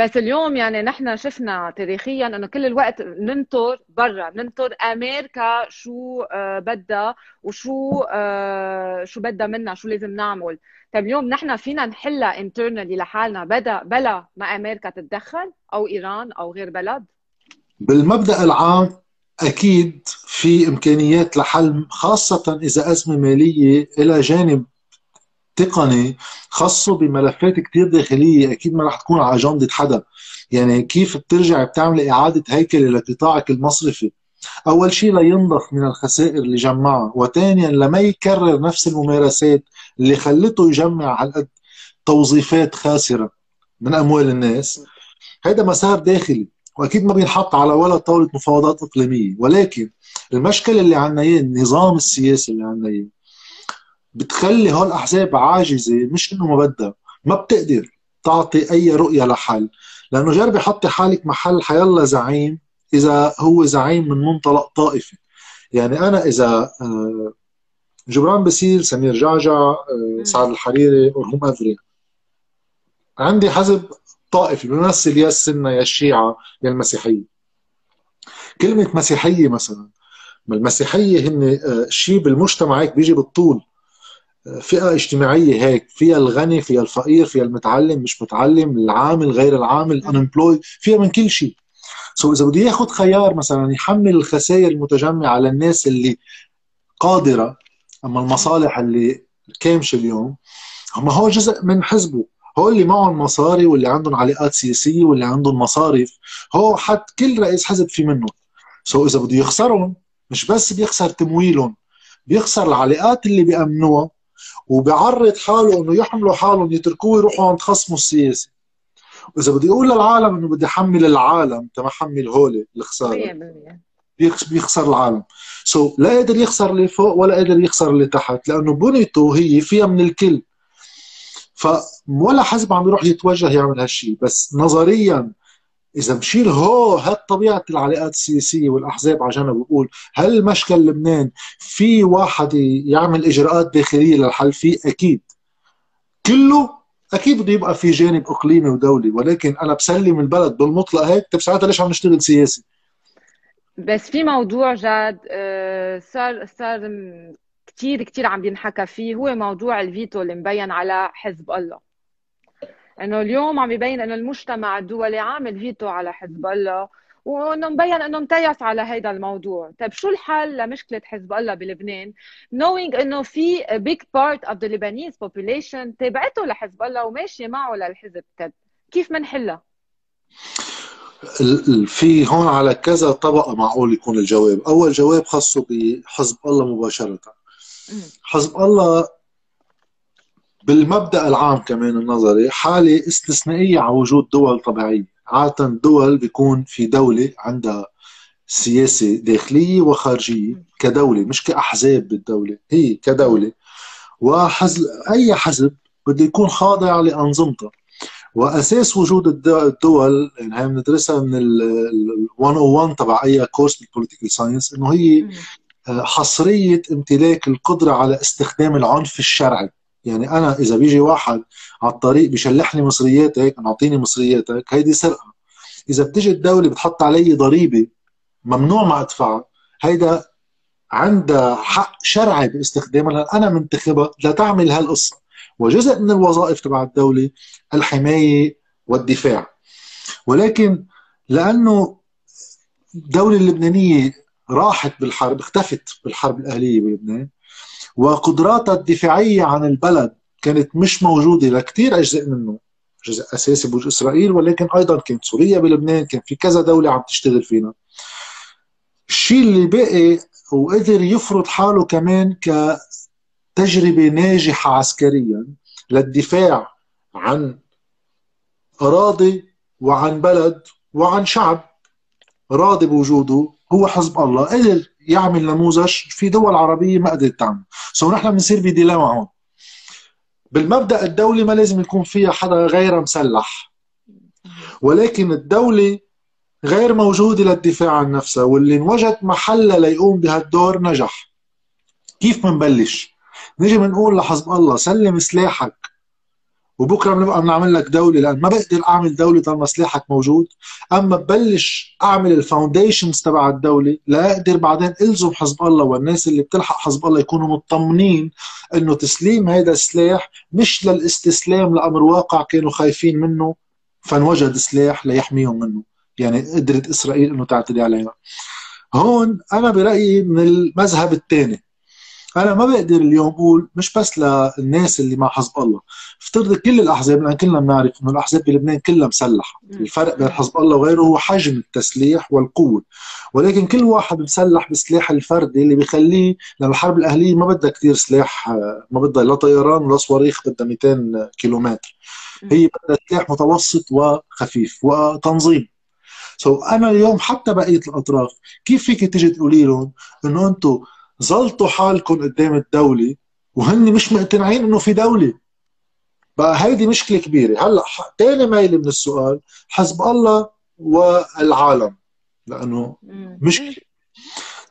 بس اليوم يعني نحن شفنا تاريخيا إنه كل الوقت ننطر برا ننطر أمريكا شو آه، بدها وشو آه، شو بدها منا شو لازم نعمل. طيب اليوم نحن فينا نحلها انترنالي لحالنا بدا بلا ما أمريكا تتدخل أو إيران أو غير بلد؟ بالمبدأ العام أكيد في إمكانيات لحل خاصة إذا أزمة مالية إلى جانب تقني خاصة بملفات كتير داخلية أكيد ما رح تكون على اجنده حدا. يعني كيف بترجع بتعمل إعادة هيكله لقطاعك المصرفي؟ أول شيء لينضف من الخسائر اللي جمعها وثانيا لما يكرر نفس الممارسات اللي خلته يجمع هالقد توظيفات خاسرة من أموال الناس. هذا مسار داخلي وأكيد ما بينحط على ولا طاولة مفاوضات إقليمية. ولكن المشكل اللي عندنا إياه النظام السياسي اللي عندنا إياه بتخلي هول الاحزاب عاجزة مش إنه ما بدها ما بتقدر تعطي أي رؤية لحل لأنه جربي حطي حالك محل حيلا زعيم إذا هو زعيم من منطلق طائفي. يعني أنا إذا آه، جبران باسيل سمير جعجع آه، سعد الحريري وهلم جرا عندي حزب طائفي بيمثل يا السنة يا الشيعة يا المسيحية. كلمة مسيحية مثلا. المسيحية هن آه، شيء بالمجتمع هيك بيجي بالطول. فئة اجتماعية هيك فيها الغني فيها الفقير فيها المتعلم مش متعلم العامل غير العامل ال unemployed فيها من كل شيء. so إذا بده ياخذ خيار مثلا يحمل الخسائر المتجمعة على الناس اللي قادرة أما المصالح اللي كامشة اليوم هم هو جزء من حزبه. هو اللي معهم مصاري واللي عندهم علاقات سياسية واللي عندهم مصارف هو حد كل رئيس حزب في منه. so إذا بده يخسرهم مش بس بيخسر تمويلهم بيخسر العلاقات اللي بيأمنوها وبيعرض حاله إنه يحملوا حالهم يتركوه يروحوا عند خصمه السياسي. وإذا بدي أقول للعالم إنه بدي أحمل العالم تما حمل هولي الخسارة. بيخسر العالم. so, لا قادر يخسر اللي فوق ولا قادر يخسر اللي تحت لأنه بنيته هي فيها من الكل. ف ولا حزب عم يروح يتوجه يعمل هالشيء بس نظريا إذا بشيل هو هاد طبيعه العلاقات السياسية والأحزاب على جنب وبقول هل مشكل لبنان في واحد يعمل إجراءات داخلية للحل فيه؟ أكيد. كله أكيد بده يبقى في جانب إقليمي ودولي ولكن أنا بسلم البلد بالمطلق هيك طيب ساعتها ليش عم نشتغل سياسي؟ بس في موضوع جاد آه، صار صار كثير كثير عم بينحكى فيه. هو موضوع الفيتو اللي مبين على حزب الله. أنه اليوم عم يبين أنه المجتمع الدولي عامل فيتو على حزب الله وأنه مبين أنه متيس على هيدا الموضوع، طيب شو الحل لمشكلة حزب الله بلبنان؟ knowing أنه في big part of the Lebanese population تابعته لحزب الله وماشية معه للحزب طيب كيف بنحلها؟ في هون على كذا طبقة معقول يكون الجواب، أول جواب خاصه بحزب الله مباشرة. حزب الله بالمبدأ العام كمان النظري حالة استثنائية على وجود دول طبيعية. عادة دول بيكون في دولة عندها سياسة داخلية وخارجية كدولة مش كأحزاب بالدولة هي كدولة. وحزب أي حزب بده يكون خاضع لانظمتها وأساس وجود الدول يعني هي بندرسها من ال 101 تبع أي course بال political science إنه هي حصرية امتلاك القدرة على استخدام العنف الشرعي. يعني أنا إذا بيجي واحد على الطريق بيشلحني مصرياتك اعطيني مصرياتك هيدي سرقة. إذا بتجي الدولة بتحط علي ضريبة ممنوع ما ادفعها هيدا عندها حق شرعي باستخدامها. لأن أنا منتخبها لتعمل هالقصة. وجزء من الوظائف تبع الدولة الحماية والدفاع. ولكن لأنه الدولة اللبنانية راحت بالحرب اختفت بالحرب الأهلية بلبنان وقدراتها الدفاعية عن البلد كانت مش موجودة لكثير أجزاء منه. جزء أساسي بوجود إسرائيل ولكن أيضا كانت سوريا بلبنان كان في كذا دولة عم تشتغل فينا. الشيء اللي بقي وقدر يفرض حاله كمان كتجربة ناجحة عسكريا للدفاع عن أراضي وعن بلد وعن شعب راضي بوجوده هو حزب الله. قدر يعمل نموذج في دول عربية ما قدرت تعمل. سو نحن بنصير بديلاما هون. بالمبدأ الدولة ما لازم يكون فيها حدا غير مسلح. ولكن الدولة غير موجوده للدفاع عن نفسها واللي انوجد محلها ليقوم بهالدور نجح. كيف بنبلش؟ نجي بنقول لحزب الله سلم سلاحك. وبكرة بنبقى بنعمل لك دولة لأن ما بقدر أعمل دولة طالما سلاحك موجود. أما ببلش أعمل الفاونديشنز تبع الدولة لا أقدر بعدين ألزم حزب الله والناس اللي بتلحق حزب الله يكونوا مطمنين إنه تسليم هذا السلاح مش للاستسلام لأمر واقع كانوا خايفين منه فانوجد سلاح ليحميهم منه. يعني قدرت إسرائيل إنه تعتدي علينا. هون أنا برأيي من المذهب الثاني. أنا ما بقدر اليوم أقول مش بس للناس اللي مع حزب الله افترض كل الأحزاب لأن كلنا بنعرف إنه الأحزاب بلبنان كلها مسلحة. الفرق بين حزب الله وغيره هو حجم التسليح والقوة. ولكن كل واحد مسلح بسلاح الفردي اللي بيخليه لأن الحرب الأهلية ما بدها كثير سلاح ما بدها لا طيران ولا صواريخ بدها 200 كيلومتر. هي بدها سلاح متوسط وخفيف وتنظيم. so أنا اليوم حتى بقية الأطراف كيف فيك تيجي تقولي لهم إنه أنتم زلطوا حالكم قدام الدولة وهن مش مقتنعين إنه في دولة. بقى هيدي مشكلة كبيرة. هلأ ثاني ميلة من السؤال حزب الله والعالم. لأنه مشكله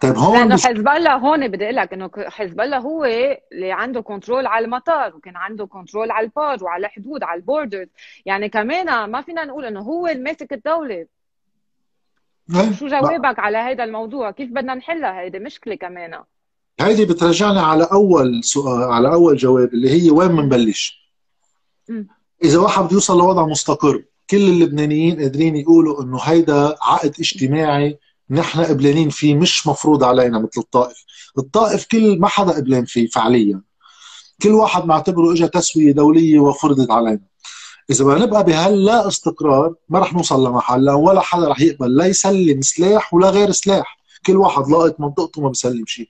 طيب هون لأنه مش... حزب الله هون بدي أقول لك إنه حزب الله هو اللي عنده control على المطار وكان عنده control على ال port وعلى الحدود على ال borders. يعني كمان ما فينا نقول إنه هو اللي ماسك الدولة. إيه؟ شو جوابك على هذا الموضوع؟ كيف بدنا نحلها؟ هيدي مشكلة كمان. هيدي بترجعنا على أول سؤال على أول جواب اللي هي وين بنبلش إذا واحد بده يوصل لوضع مستقر كل اللبنانيين قادرين يقولوا إنه هيدا عقد اجتماعي نحن قبلانين فيه مش مفروض علينا مثل الطائف. الطائف كل ما حدا قبلان فيه فعليا. كل واحد معتبره اجى تسوية دولية وفرضت علينا. إذا بدنا نبقى بهاللا استقرار ما رح نوصل لمحل ولا حدا رح يقبل لا يسلم سلاح ولا غير سلاح. كل واحد لاقط منطقته ما بيسلم شيء.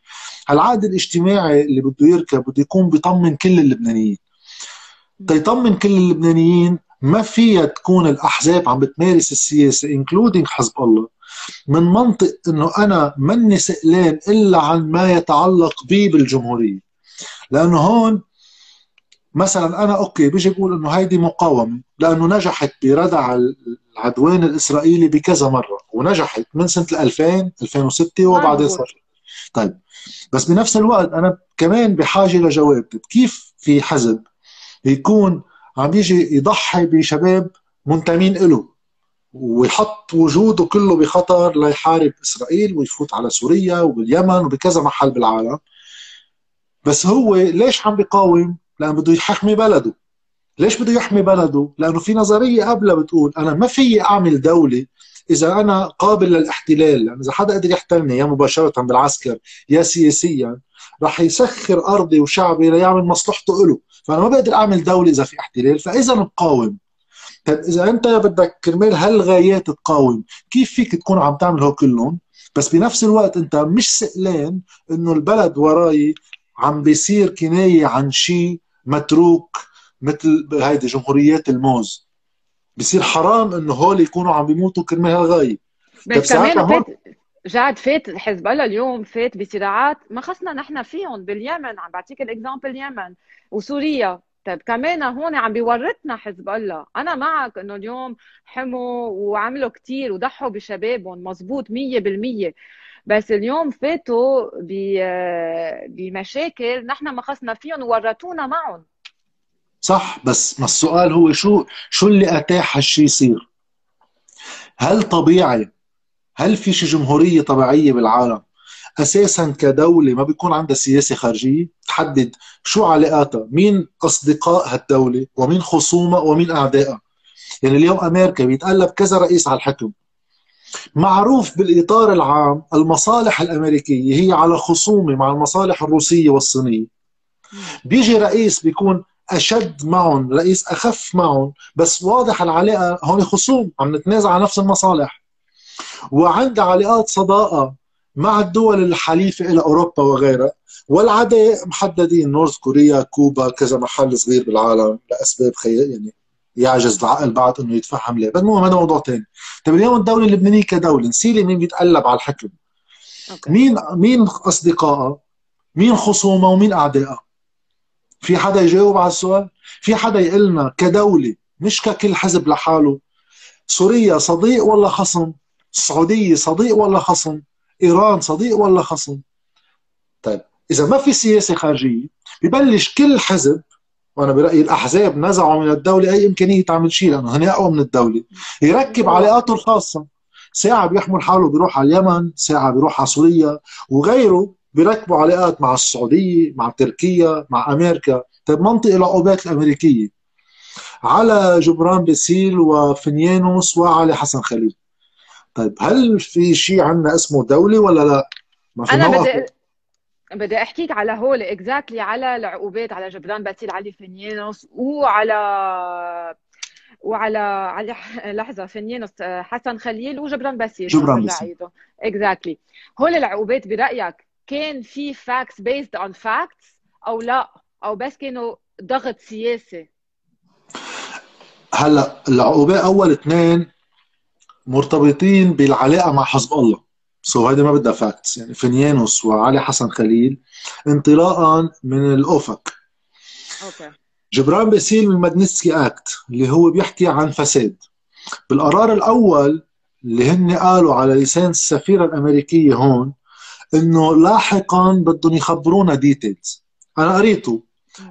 العقد الاجتماعي اللي بده يركب بده يكون بيطمن كل اللبنانيين. تيطمن كل اللبنانيين ما فيها تكون الأحزاب عم بتمارس السياسة including حزب الله. من منطق إنه أنا مني سئلان إلا عن ما يتعلق بي بالجمهورية. لأنه هون مثلا أنا okay بيجي بقول إنه هيدي مقاومة لأنه نجحت بردع العدوان الإسرائيلي بكذا مرة ونجحت من سنة 2000 2006 وبعدين صار. طيب بس بنفس الوقت أنا كمان بحاجة لجواب طيب كيف في حزب يكون عم يجي يضحي بشباب منتمين له ويحط وجوده كله بخطر ليحارب إسرائيل ويفوت على سوريا وباليمن وبكذا محل بالعالم؟ بس هو ليش عم بيقاوم؟ لأنه بده يحمي بلده. ليش بده يحمي بلده؟ لأنه في نظرية قبلها بتقول أنا ما في أعمل دولة إذا أنا قابل للاحتلال. يعني إذا حدا قدر يحتلني يا مباشرة بالعسكر يا سياسيا رح يسخر أرضي وشعبي ليعمل مصلحته له فأنا ما بقدر أعمل دولة إذا في احتلال فإذا بقاوم طيب إذا أنت بدك كرمال هالغايات تقاوم كيف فيك تكون عم تعمل هو كلهم؟ بس بنفس الوقت أنت مش سئلان إنه البلد وراي عم بيصير كناية عن شيء متروك مثل هيدي جمهوريات الموز. بصير حرام إنه هول يكونوا عم بيموتوا كرمال هالغاية. بس كمان فات جاد فات حزب الله اليوم فات بصراعات ما خصنا نحن فيهم باليمن. عم بعطيك ال example اليمن وسوريا. طيب كمان هون عم بيورطنا حزب الله. أنا معك إنه اليوم حموا وعملوا كتير وضحوا بشبابهم مزبوط 100% بس اليوم فاتوا بمشاكل نحن ما خصنا فيهم وورطونا معهم. صح بس ما السؤال هو شو شو اللي أتاح هالشيء يصير؟ هل طبيعي هل في شي جمهورية طبيعية بالعالم أساسا كدولة ما بيكون عندها سياسة خارجية تحدد شو علاقاتها مين أصدقاء هالدولة ومين خصومها ومين اعدائها يعني اليوم أمريكا بيتقلب كذا رئيس على الحكم. معروف بالإطار العام المصالح الأمريكية هي على خصومه مع المصالح الروسية والصينية. بيجي رئيس بيكون أشد معهم رئيس أخف معهم بس واضح العلاقة هون خصوم عم نتنازع على نفس المصالح. وعندها علاقات صداقة مع الدول الحليفة إلى أوروبا وغيرها والعداء محددين نورث كوريا كوبا كذا محل صغير بالعالم لأسباب خي... يعني يعجز العقل بعد إنه يتفهم ليه بس المهم هذا موضوع ثاني طيب اليوم الدولة اللبنانيه كدولة نسيلي مين بيتقلب على الحكم؟ أوكي. مين مين اصدقائها مين خصومها ومين اعدائها في حدا يجاوب على السؤال؟ في حدا يقول لنا كدولة مش ككل حزب لحاله؟ سوريا صديق ولا خصم؟ السعودية صديق ولا خصم؟ إيران صديق ولا خصم؟ طيب إذا ما في سياسة خارجية ببلش كل حزب وأنا برأيي الأحزاب نزعوا من الدولة أي إمكانية تعمل شيء لأنه هن أقوى من الدولة. يركب علاقاته الخاصة. ساعة بيحمل حاله بيروح على اليمن ساعة بيروح على سوريا وغيره بيركبوا علاقات مع السعودية مع تركيا مع أمريكا. طيب منطق العقوبات الأمريكية. على جبران باسيل وفنيانوس وعلى حسن خليل. طيب هل في شيء عندنا اسمه دولة ولا لا؟ ما في أنا بدي بدي أحكيك على هول exactly على العقوبات على جبران باسيل علي فنيانوس وعلى وعلى على لحظة فنيانوس حسن خليل وجبران باسيل جبران باسيل exactly هول العقوبات برأيك كان في facts based on facts أو لا؟ أو بس كانوا ضغط سياسي؟ هلا العقوبات أول اثنين مرتبطين بالعلاقة مع حزب الله. so هيدي ما بدها facts يعني فنيانوس وعلي حسن خليل انطلاقا من ال OFAC. okay. جبران باسيل من ال Magnitsky Act اللي هو بيحكي عن فساد. بالقرار الأول اللي هن قالوا على لسان السفيرة الأمريكية هون إنه لاحقا بدهم يخبرونا details أنا قريته.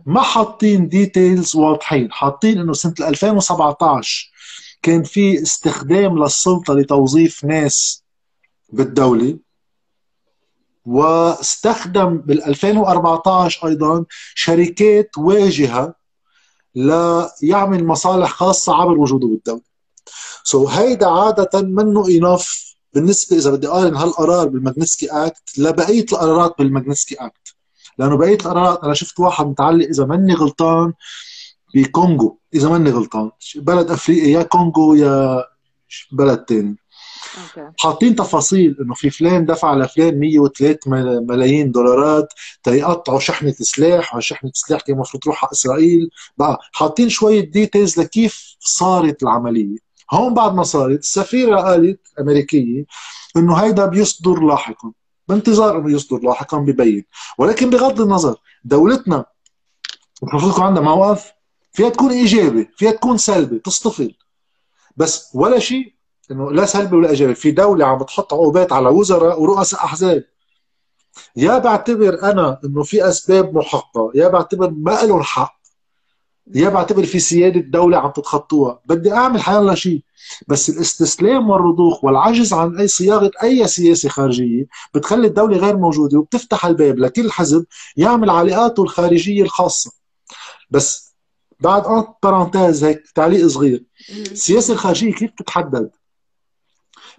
ما حاطين details واضحين. حاطين إنه سنة 2017 كان في استخدام للسلطة لتوظيف ناس بالدولة واستخدم بال 2014 أيضا شركات واجهة ليعمل مصالح خاصة عبر وجوده بالدولة. so هيدا عادة منه enough بالنسبة إذا بدي اقارن هالقرار بال Magnitsky Act لبقية القرارات بال Magnitsky Act لأنه بقية القرارات أنا شفت واحد متعلق إذا ماني غلطان بكونغو. إذا ماني غلطان بلد أفريقي يا كونغو يا بلد تاني. حاطين تفاصيل إنه في فلان دفع لفلان 103 ملايين دولارات تيقطعوا شحنة سلاح وشحنه سلاح كان المفروض تروح على إسرائيل. بقى حاطين شوية details لكيف صارت العملية. هون بعد ما صارت السفيرة قالت أمريكية إنه هيدا بيصدر لاحقا. بانتظار إنه يصدر لاحقا ببين. ولكن بغض النظر دولتنا المفروض يكون عندها موقف فيها تكون ايجابي فيها تكون سلبي تصطفل بس ولا شيء إنه لا سلبي ولا إيجابي. في دولة عم بتحط عقوبات على وزراء ورؤساء أحزاب. يا بعتبر أنا إنه في أسباب محقة. يا بعتبر ما لهم حق. يا بعتبر في سيادة دولة عم تتخطوها. بدي أعمل حيالله شيء. بس الاستسلام والرضوخ والعجز عن أي صياغة أي سياسة خارجية بتخلي الدولة غير موجودة وبتفتح الباب لكل حزب يعمل علاقاته الخارجية الخاصة. بس بعد en parenthèse هيك تعليق صغير. السياسة الخارجية كيف تتحدد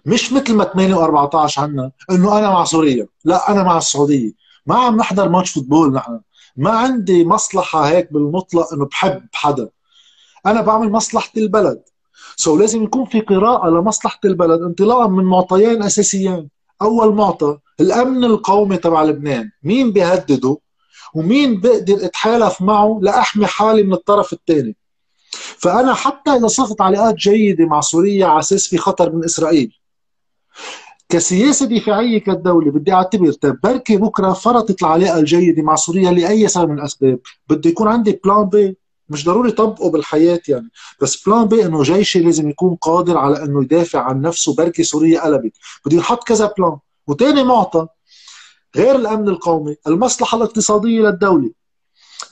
مش مثل ما 8 و14 عنا إنه أنا مع سوريا. لا أنا مع السعودية. ما عم نحضر match football نحن. ما عندي مصلحة هيك بالمطلق إنه بحب حدا. أنا بعمل مصلحة البلد. so لازم يكون في قراءة لمصلحة البلد انطلاقا من معطيين أساسيين. أول معطى الأمن القومي تبع لبنان. مين بيهدده؟ ومين بقدر اتحالف معه لأحمي حالي من الطرف الثاني؟ فأنا حتى إذا صفت علاقات جيدة مع سوريا على أساس في خطر من إسرائيل. كسياسة دفاعية كالدولة بدي أعتبر طيب بركي بكره فرطت العلاقه الجيده مع سوريا لأي سبب من الأسباب. بده يكون عندي plan B مش ضروري طبقه بالحياة يعني. بس plan B إنه جيشي لازم يكون قادر على إنه يدافع عن نفسه بركي سوريا قلبت. بده يحط كذا plan وتاني معطى غير الأمن القومي المصلحة الاقتصادية للدولة.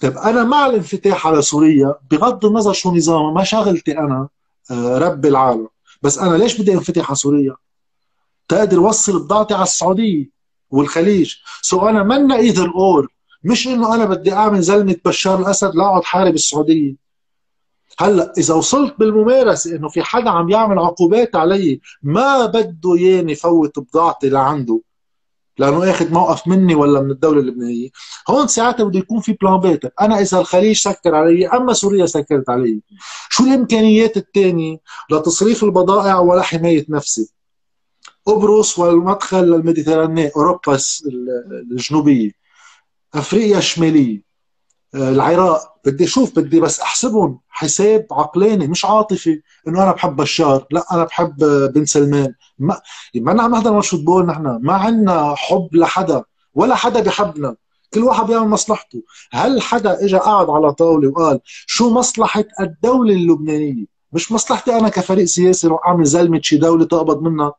طيب أنا مع الانفتاح على سوريا بغض النظر شو نظامها ما شغلتي أنا آه، رب العالم. بس أنا ليش بدي انفتح على سوريا؟ تقدر وصل بضاعتي على السعودية والخليج. so أنا منا either or مش إنه أنا بدي أعمل زلمة بشار الأسد لاقعد حارب السعودية. هلأ إذا وصلت بالممارسة إنه في حدا عم يعمل عقوبات علي ما بده ياني فوت بضاعتي لعنده. لأنه أخذ موقف مني ولا من الدولة اللبنانية. هون ساعتها بده يكون في plan B أنا إذا الخليج سكر علي أما سوريا سكرت علي. شو الإمكانيات الثانية لتصريف البضائع ولا حماية نفسي؟ قبرص والمدخل لل Méditerranée اوروبا الجنوبيه أفريقيا الشماليه آه، العراق. بدي أشوف بدي بس أحسبهم حساب عقلاني مش عاطفي إنه أنا بحب بشار لا أنا بحب بن سلمان. ما ما عم نحضر ماتش فوتبول نحن. ما عندنا حب لحدا ولا حدا بحبنا كل واحد بيعمل مصلحته. هل حدا اجى قعد على طاولة وقال شو مصلحة الدولة اللبنانية؟ مش مصلحتي أنا كفريق سياسي أعمل زلمة شي دولة تقبض منها؟